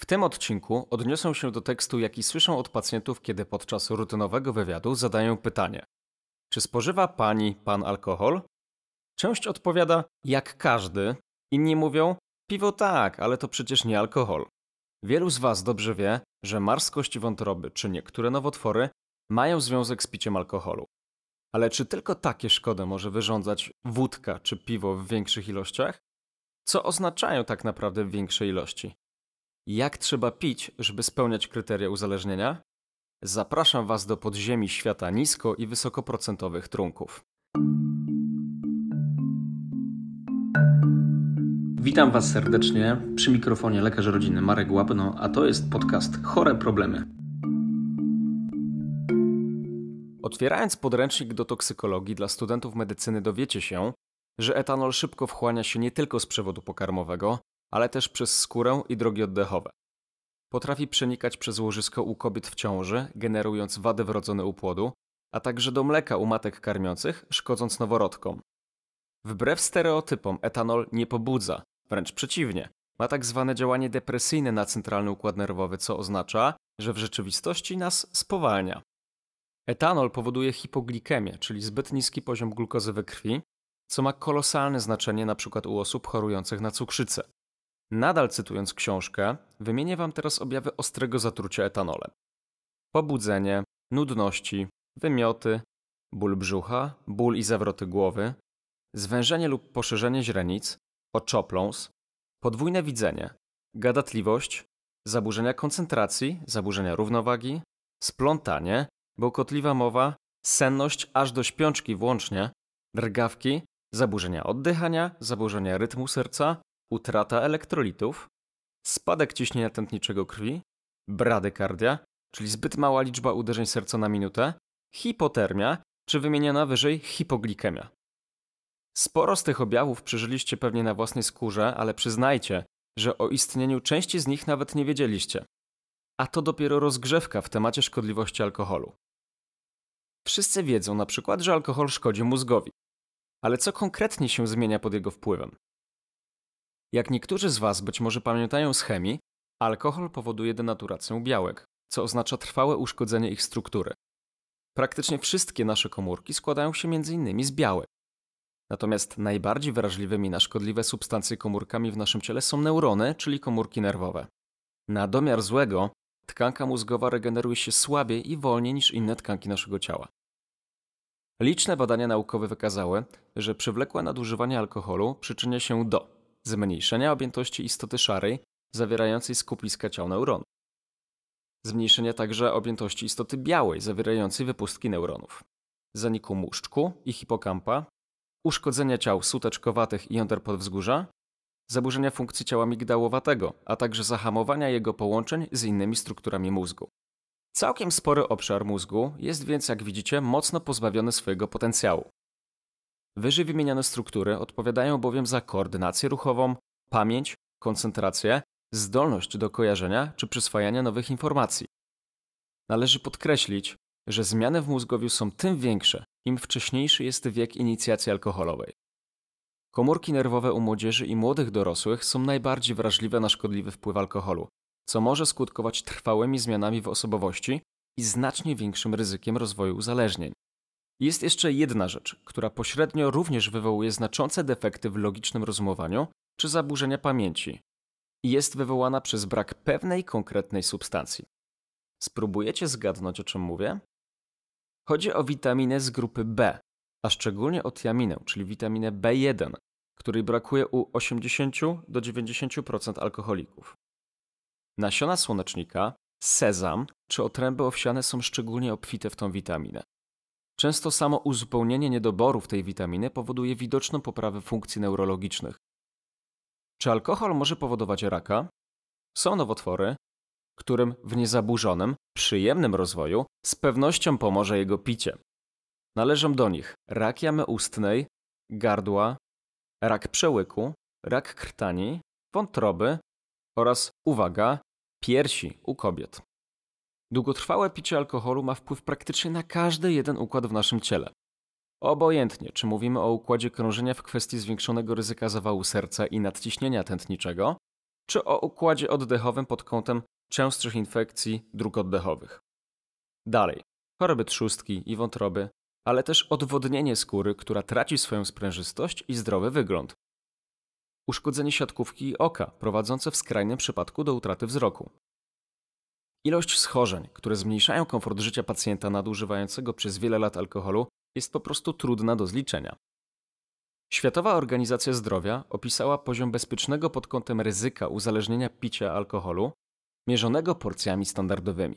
W tym odcinku odniosę się do tekstu, jaki słyszą od pacjentów, kiedy podczas rutynowego wywiadu zadają pytanie: Czy spożywa pani, pan alkohol? Część odpowiada: Jak każdy. Inni mówią: Piwo tak, ale to przecież nie alkohol. Wielu z Was dobrze wie, że mars kości wątroby czy niektóre nowotwory mają związek z piciem alkoholu. Ale czy tylko takie szkody może wyrządzać wódka czy piwo w większych ilościach? Co oznaczają tak naprawdę w większej ilości? Jak trzeba pić, żeby spełniać kryteria uzależnienia? Zapraszam Was do podziemi świata nisko i wysokoprocentowych trunków. Witam Was serdecznie przy mikrofonie lekarz rodziny Marek Łapno, a to jest podcast Chore Problemy. Otwierając podręcznik do toksykologii dla studentów medycyny dowiecie się, że etanol szybko wchłania się nie tylko z przewodu pokarmowego, ale też przez skórę i drogi oddechowe. Potrafi przenikać przez łożysko u kobiet w ciąży, generując wady wrodzone u płodu, a także do mleka u matek karmiących, szkodząc noworodkom. Wbrew stereotypom etanol nie pobudza, wręcz przeciwnie. Ma tak zwane działanie depresyjne na centralny układ nerwowy, co oznacza, że w rzeczywistości nas spowalnia. Etanol powoduje hipoglikemię, czyli zbyt niski poziom glukozy we krwi, co ma kolosalne znaczenie np. u osób chorujących na cukrzycę. Nadal cytując książkę, wymienię Wam teraz objawy ostrego zatrucia etanolem. Pobudzenie, nudności, wymioty, ból brzucha, ból i zawroty głowy, zwężenie lub poszerzenie źrenic, oczopląs, podwójne widzenie, gadatliwość, zaburzenia koncentracji, zaburzenia równowagi, splątanie, bełkotliwa mowa, senność aż do śpiączki włącznie, drgawki, zaburzenia oddychania, zaburzenia rytmu serca, utrata elektrolitów, spadek ciśnienia tętniczego krwi, bradykardia, czyli zbyt mała liczba uderzeń serca na minutę, hipotermia, czy wymieniona wyżej hipoglikemia. Sporo z tych objawów przeżyliście pewnie na własnej skórze, ale przyznajcie, że o istnieniu części z nich nawet nie wiedzieliście. A to dopiero rozgrzewka w temacie szkodliwości alkoholu. Wszyscy wiedzą na przykład, że alkohol szkodzi mózgowi. Ale co konkretnie się zmienia pod jego wpływem? Jak niektórzy z Was być może pamiętają z chemii, alkohol powoduje denaturację białek, co oznacza trwałe uszkodzenie ich struktury. Praktycznie wszystkie nasze komórki składają się m.in. z białek. Natomiast najbardziej wrażliwymi na szkodliwe substancje komórkami w naszym ciele są neurony, czyli komórki nerwowe. Na domiar złego, tkanka mózgowa regeneruje się słabiej i wolniej niż inne tkanki naszego ciała. Liczne badania naukowe wykazały, że przywlekłe nadużywanie alkoholu przyczynia się do zmniejszenia objętości istoty szarej zawierającej skupiska ciał neuronów, zmniejszenia także objętości istoty białej zawierającej wypustki neuronów, zaniku muszczku i hipokampa, uszkodzenia ciał suteczkowatych i jąder podwzgórza, zaburzenia funkcji ciała migdałowatego, a także zahamowania jego połączeń z innymi strukturami mózgu. Całkiem spory obszar mózgu jest więc, jak widzicie, mocno pozbawiony swojego potencjału. Wyżej wymienione struktury odpowiadają bowiem za koordynację ruchową, pamięć, koncentrację, zdolność do kojarzenia czy przyswajania nowych informacji. Należy podkreślić, że zmiany w mózgowiu są tym większe, im wcześniejszy jest wiek inicjacji alkoholowej. Komórki nerwowe u młodzieży i młodych dorosłych są najbardziej wrażliwe na szkodliwy wpływ alkoholu, co może skutkować trwałymi zmianami w osobowości i znacznie większym ryzykiem rozwoju uzależnień. Jest jeszcze jedna rzecz, która pośrednio również wywołuje znaczące defekty w logicznym rozumowaniu czy zaburzenia pamięci. Jest wywołana przez brak pewnej konkretnej substancji. Spróbujecie zgadnąć, o czym mówię? Chodzi o witaminę z grupy B, a szczególnie o tiaminę, czyli witaminę B1, której brakuje u 80 do 90% alkoholików. Nasiona słonecznika, sezam czy otręby owsiane są szczególnie obfite w tą witaminę. Często samo uzupełnienie niedoborów tej witaminy powoduje widoczną poprawę funkcji neurologicznych. Czy alkohol może powodować raka? Są nowotwory, którym w niezaburzonym, przyjemnym rozwoju z pewnością pomoże jego picie. Należą do nich rak jamy ustnej, gardła, rak przełyku, rak krtani, wątroby oraz, uwaga, piersi u kobiet. Długotrwałe picie alkoholu ma wpływ praktycznie na każdy jeden układ w naszym ciele. Obojętnie, czy mówimy o układzie krążenia w kwestii zwiększonego ryzyka zawału serca i nadciśnienia tętniczego, czy o układzie oddechowym pod kątem częstszych infekcji dróg oddechowych. Dalej, choroby trzustki i wątroby, ale też odwodnienie skóry, która traci swoją sprężystość i zdrowy wygląd. Uszkodzenie siatkówki oka, prowadzące w skrajnym przypadku do utraty wzroku. Ilość schorzeń, które zmniejszają komfort życia pacjenta nadużywającego przez wiele lat alkoholu, jest po prostu trudna do zliczenia. Światowa Organizacja Zdrowia opisała poziom bezpiecznego pod kątem ryzyka uzależnienia picia alkoholu, mierzonego porcjami standardowymi.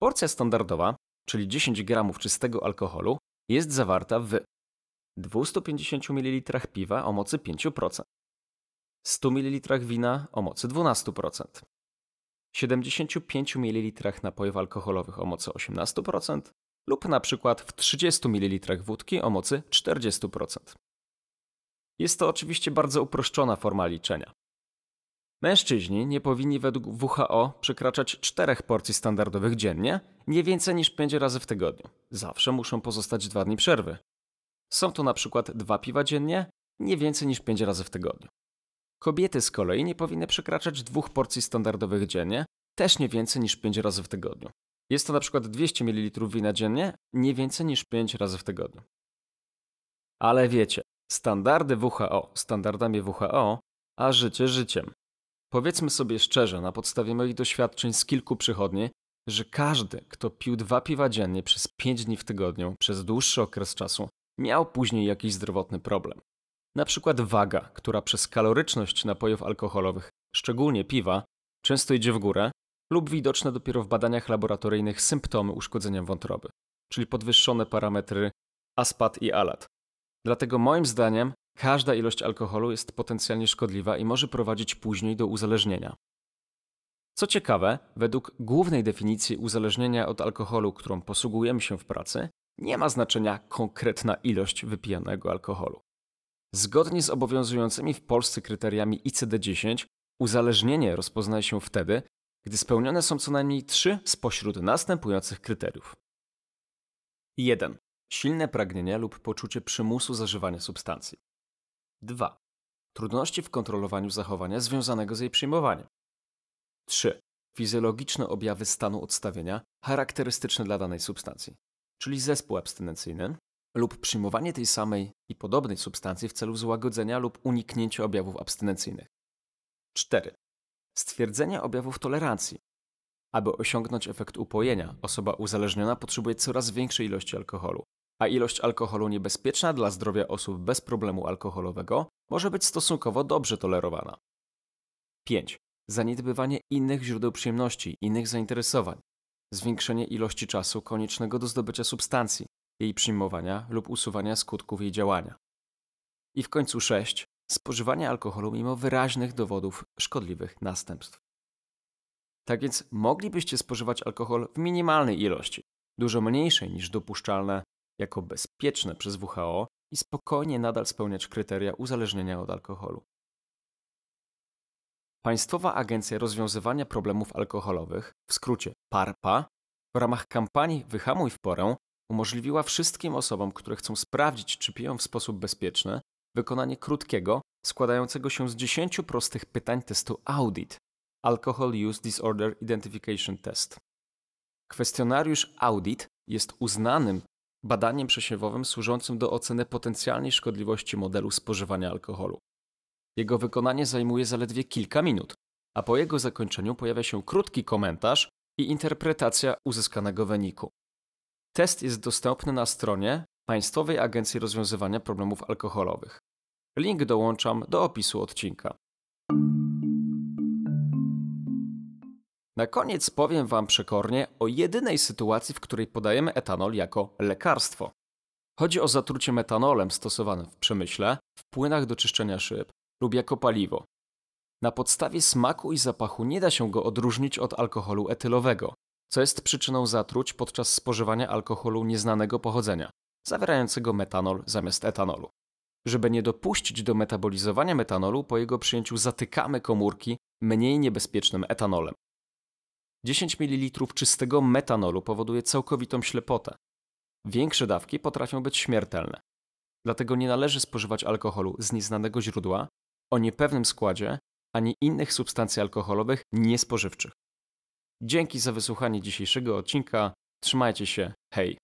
Porcja standardowa, czyli 10 gramów czystego alkoholu, jest zawarta w 250 ml piwa o mocy 5%, 100 ml wina o mocy 12%, 75 ml napojów alkoholowych o mocy 18% lub na przykład w 30 ml wódki o mocy 40%. Jest to oczywiście bardzo uproszczona forma liczenia. Mężczyźni nie powinni według WHO przekraczać czterech porcji standardowych dziennie, nie więcej niż 5 razy w tygodniu. Zawsze muszą pozostać dwa dni przerwy. Są to na przykład dwa piwa dziennie, nie więcej niż 5 razy w tygodniu. Kobiety z kolei nie powinny przekraczać dwóch porcji standardowych dziennie, też nie więcej niż 5 razy w tygodniu. Jest to na przykład 200 ml wina dziennie, nie więcej niż 5 razy w tygodniu. Ale wiecie, standardy WHO standardami WHO, a życie życiem. Powiedzmy sobie szczerze, na podstawie moich doświadczeń z kilku przychodni, że każdy, kto pił dwa piwa dziennie przez 5 dni w tygodniu przez dłuższy okres czasu, miał później jakiś zdrowotny problem. Na przykład waga, która przez kaloryczność napojów alkoholowych, szczególnie piwa, często idzie w górę, lub widoczne dopiero w badaniach laboratoryjnych symptomy uszkodzenia wątroby, czyli podwyższone parametry ASPAT i ALAT. Dlatego moim zdaniem każda ilość alkoholu jest potencjalnie szkodliwa i może prowadzić później do uzależnienia. Co ciekawe, według głównej definicji uzależnienia od alkoholu, którą posługujemy się w pracy, nie ma znaczenia konkretna ilość wypijanego alkoholu. Zgodnie z obowiązującymi w Polsce kryteriami ICD-10, uzależnienie rozpoznaje się wtedy, gdy spełnione są co najmniej trzy spośród następujących kryteriów. 1. Silne pragnienie lub poczucie przymusu zażywania substancji. 2. Trudności w kontrolowaniu zachowania związanego z jej przyjmowaniem. 3. Fizjologiczne objawy stanu odstawienia charakterystyczne dla danej substancji, czyli zespół abstynencyjny lub przyjmowanie tej samej i podobnej substancji w celu złagodzenia lub uniknięcia objawów abstynencyjnych. 4. Stwierdzenie objawów tolerancji. Aby osiągnąć efekt upojenia, osoba uzależniona potrzebuje coraz większej ilości alkoholu, a ilość alkoholu niebezpieczna dla zdrowia osób bez problemu alkoholowego może być stosunkowo dobrze tolerowana. 5. Zaniedbywanie innych źródeł przyjemności, innych zainteresowań. Zwiększenie ilości czasu koniecznego do zdobycia substancji, jej przyjmowania lub usuwania skutków jej działania. I w końcu 6 spożywanie alkoholu mimo wyraźnych dowodów szkodliwych następstw. Tak więc moglibyście spożywać alkohol w minimalnej ilości, dużo mniejszej niż dopuszczalne jako bezpieczne przez WHO i spokojnie nadal spełniać kryteria uzależnienia od alkoholu. Państwowa Agencja Rozwiązywania Problemów Alkoholowych, w skrócie PARPA, w ramach kampanii Wyhamuj w porę umożliwiła wszystkim osobom, które chcą sprawdzić, czy piją w sposób bezpieczny, wykonanie krótkiego, składającego się z 10 prostych pytań testu AUDIT Alcohol Use Disorder Identification Test. Kwestionariusz AUDIT jest uznanym badaniem przesiewowym służącym do oceny potencjalnej szkodliwości modelu spożywania alkoholu. Jego wykonanie zajmuje zaledwie kilka minut, a po jego zakończeniu pojawia się krótki komentarz i interpretacja uzyskanego wyniku. Test jest dostępny na stronie Państwowej Agencji Rozwiązywania Problemów Alkoholowych. Link dołączam do opisu odcinka. Na koniec powiem Wam przekornie o jedynej sytuacji, w której podajemy etanol jako lekarstwo. Chodzi o zatrucie metanolem stosowane w przemyśle, w płynach do czyszczenia szyb lub jako paliwo. Na podstawie smaku i zapachu nie da się go odróżnić od alkoholu etylowego, co jest przyczyną zatruć podczas spożywania alkoholu nieznanego pochodzenia, zawierającego metanol zamiast etanolu. Żeby nie dopuścić do metabolizowania metanolu, po jego przyjęciu zatykamy komórki mniej niebezpiecznym etanolem. 10 ml czystego metanolu powoduje całkowitą ślepotę. Większe dawki potrafią być śmiertelne. Dlatego nie należy spożywać alkoholu z nieznanego źródła, o niepewnym składzie ani innych substancji alkoholowych niespożywczych. Dzięki za wysłuchanie dzisiejszego odcinka. Trzymajcie się. Hej.